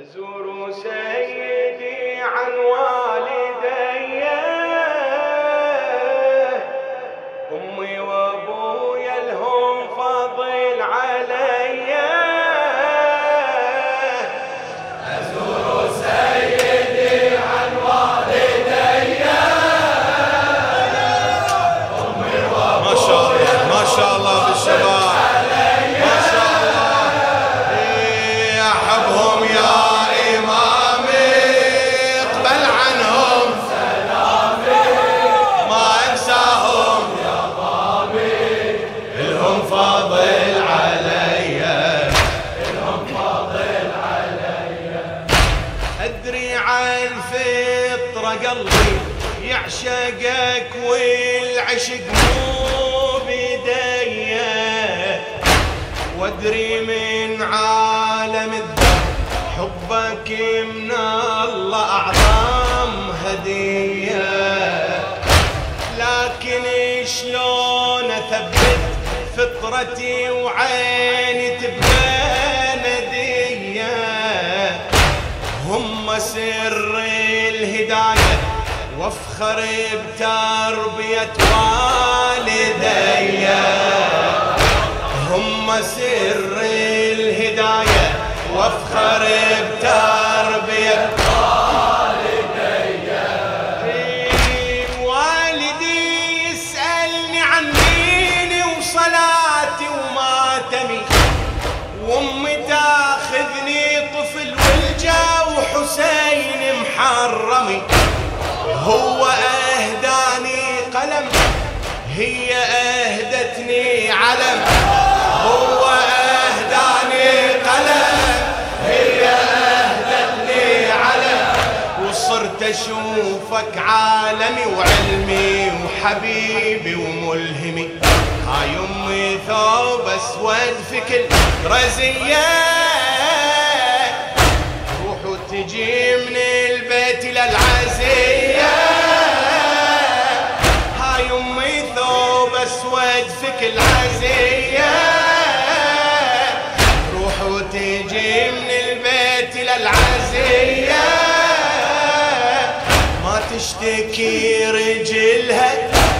أزور سيدي عن يعشقك والعشق مو بيدي وادري من عالم الدهر حبك من الله أعظم هدية. لكن شلون أثبت فطرتي وعيني تبقى ندية؟ هم سر الهداية. وافخر بتربية والدي. هم سر الهداية وافخر بتربية والدي. يسألني عن ديني وصلاتي وماتمي وأمي تاخذني طفل ولجا وحسين. هو أهداني قلم هي أهدتني علم. هو أهداني قلم هي أهدتني علم. وصرت أشوفك عالمي وعلمي وحبيبي وملهمي. هاي امي ثوب أسود في كل رزية. تروح وتجي من تشتكي رجلها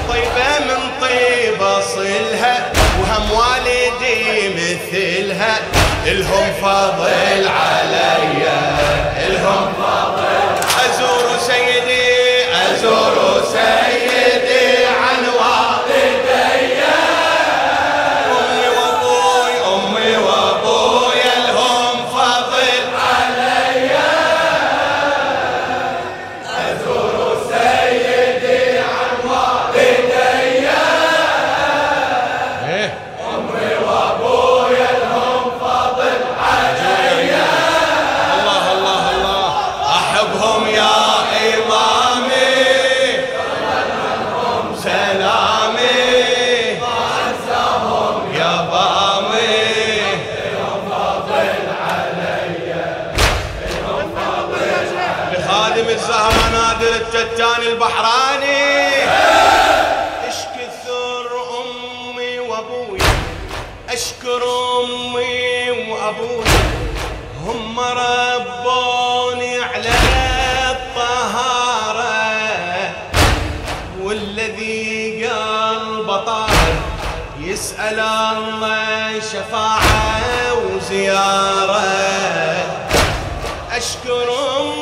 طيبة من طيب أصلها وهم والدي مثلها الهم فضل علي التتاني البحراني. اش كثر أمي وابوي اشكر أمي وابوي هم ربوني على الطهارة. والذي قلبه طاهر يسأل الله شفاعة وزيارة. أشكر أمي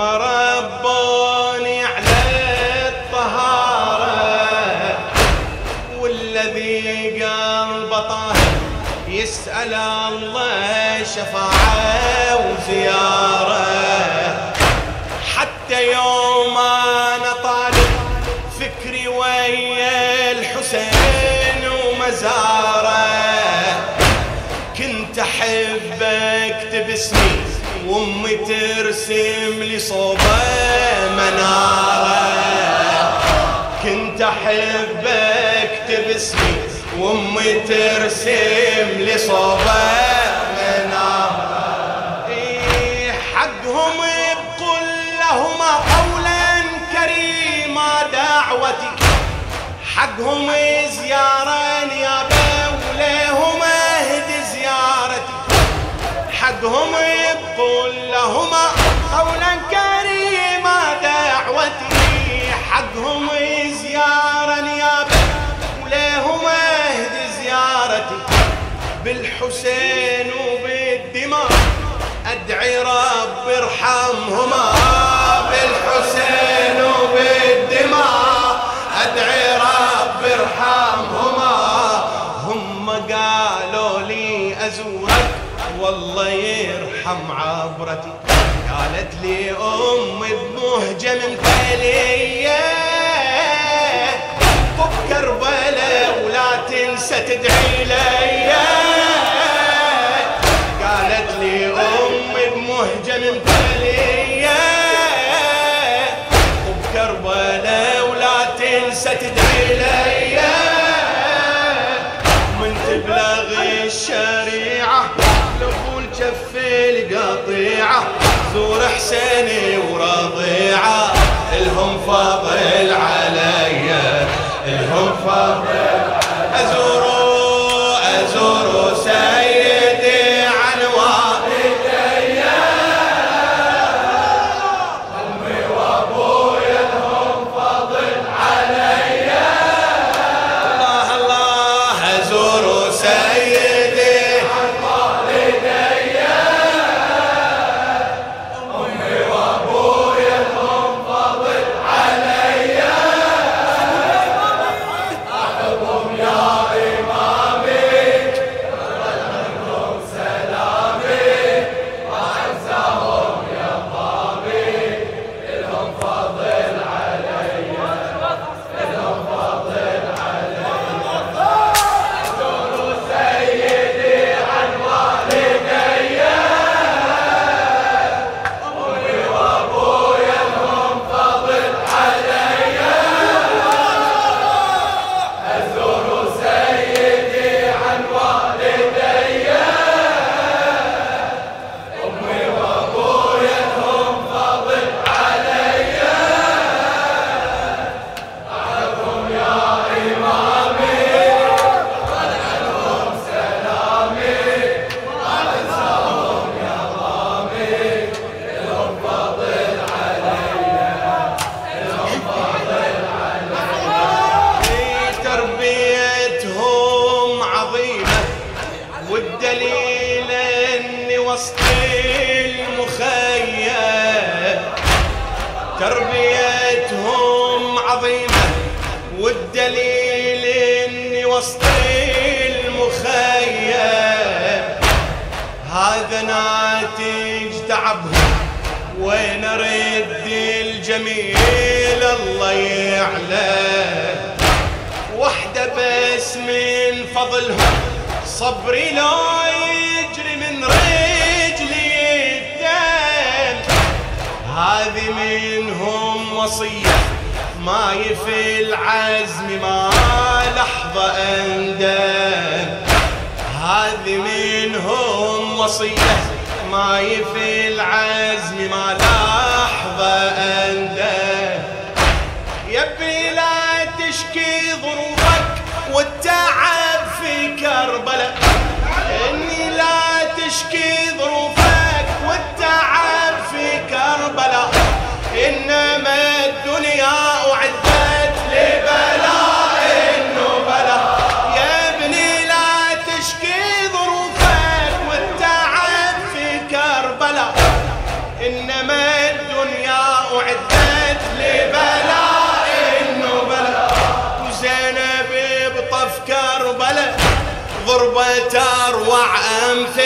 هم ربوني على الطهارة والذي قلبه طاهر يسأل الله شفاعة وزيارة. حتى يوم أنا طالب فكري ويا الحسين ومزاره. كنت احب اكتب اسمي وأمي ترسم وامي ترسم لي مناره إيه حقهم بقول لهما قولا كريما دعوتي. حقهم زيارة يا وليهم اهد زيارتي. حدهم يقول لهما قولا بالحسين وبالدماء أدعي رب ارحمهما. بالحسين وبالدماء أدعي رب ارحمهما. هم قالوا لي أزورك والله يرحم عبرتي. قالت لي امي بمهجة ممثلية بكربلاء ولا تنسى تدعي لي. حسيني ورضيعة إلهم فاضل والدليل إني وسط المخيم. تربيتهم عظيمة والدليل إني وسط المخيم. هذا ناتج تعبهم وين أرد الجميل الله يعلم. وحدة بس من فضلهم صبري لو يجري من رجلي الدم. هذه منهم وصية ما يفي العزم ما لحظة أندم. هذه منهم وصية ما يفي العزم ما لحظة أندم.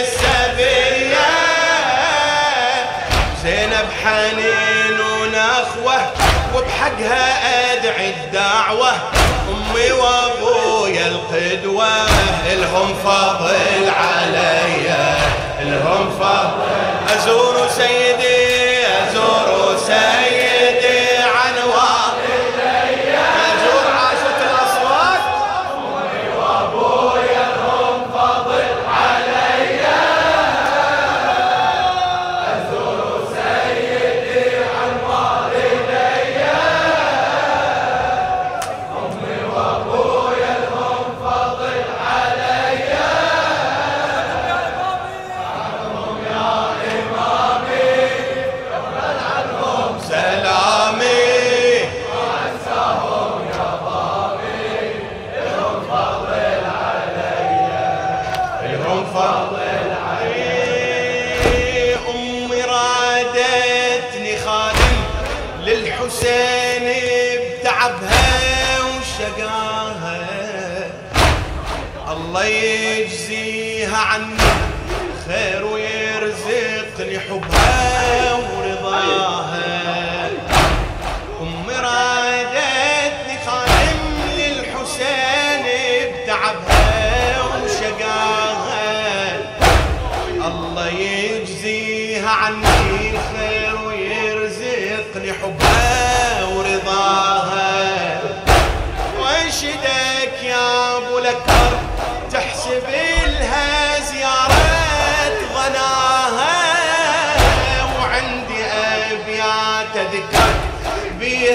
السبية زينب حنين ونخوة وبحقها أدعي الدعوة. أمي وأبوي ابويا القدوة إلهم فضل علي إلهم فضل أزور سيدي Oh, Obama.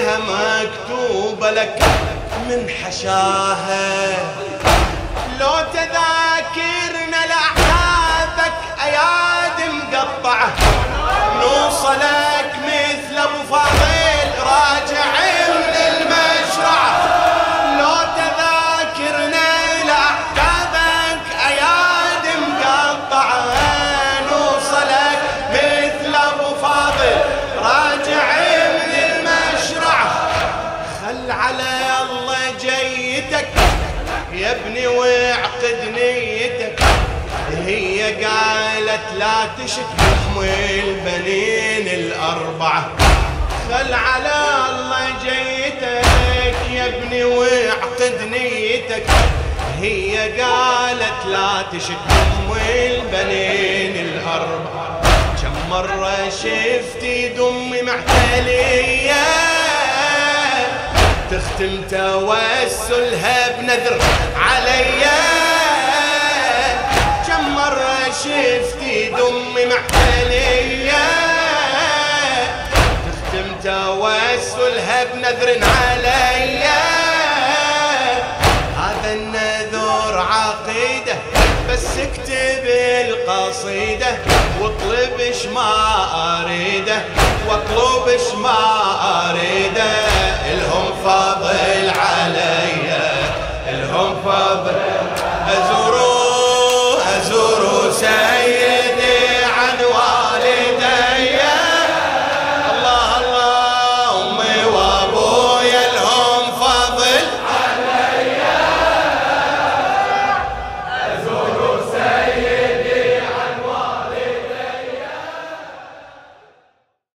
بيها مكتوبة لك من حشاها. لو تذاكرنا لأحداثك أياد مقطعة. نوصلك الأربعة خل على الله جيتك يا ابني واعقد نيتك. هي قالت لا تشك بحم البنين الأربعة. كم مرة شفتي دمي معتلية؟ تختم توسلها بنذر عليا. كم مرة شفتي دمي محتلية تختم توسلها بنذر عليا. هذا النذور عقيدة بس اكتب القصيدة. واطلبش ما أريده واطلبش ما أريده. إلهم فضل علي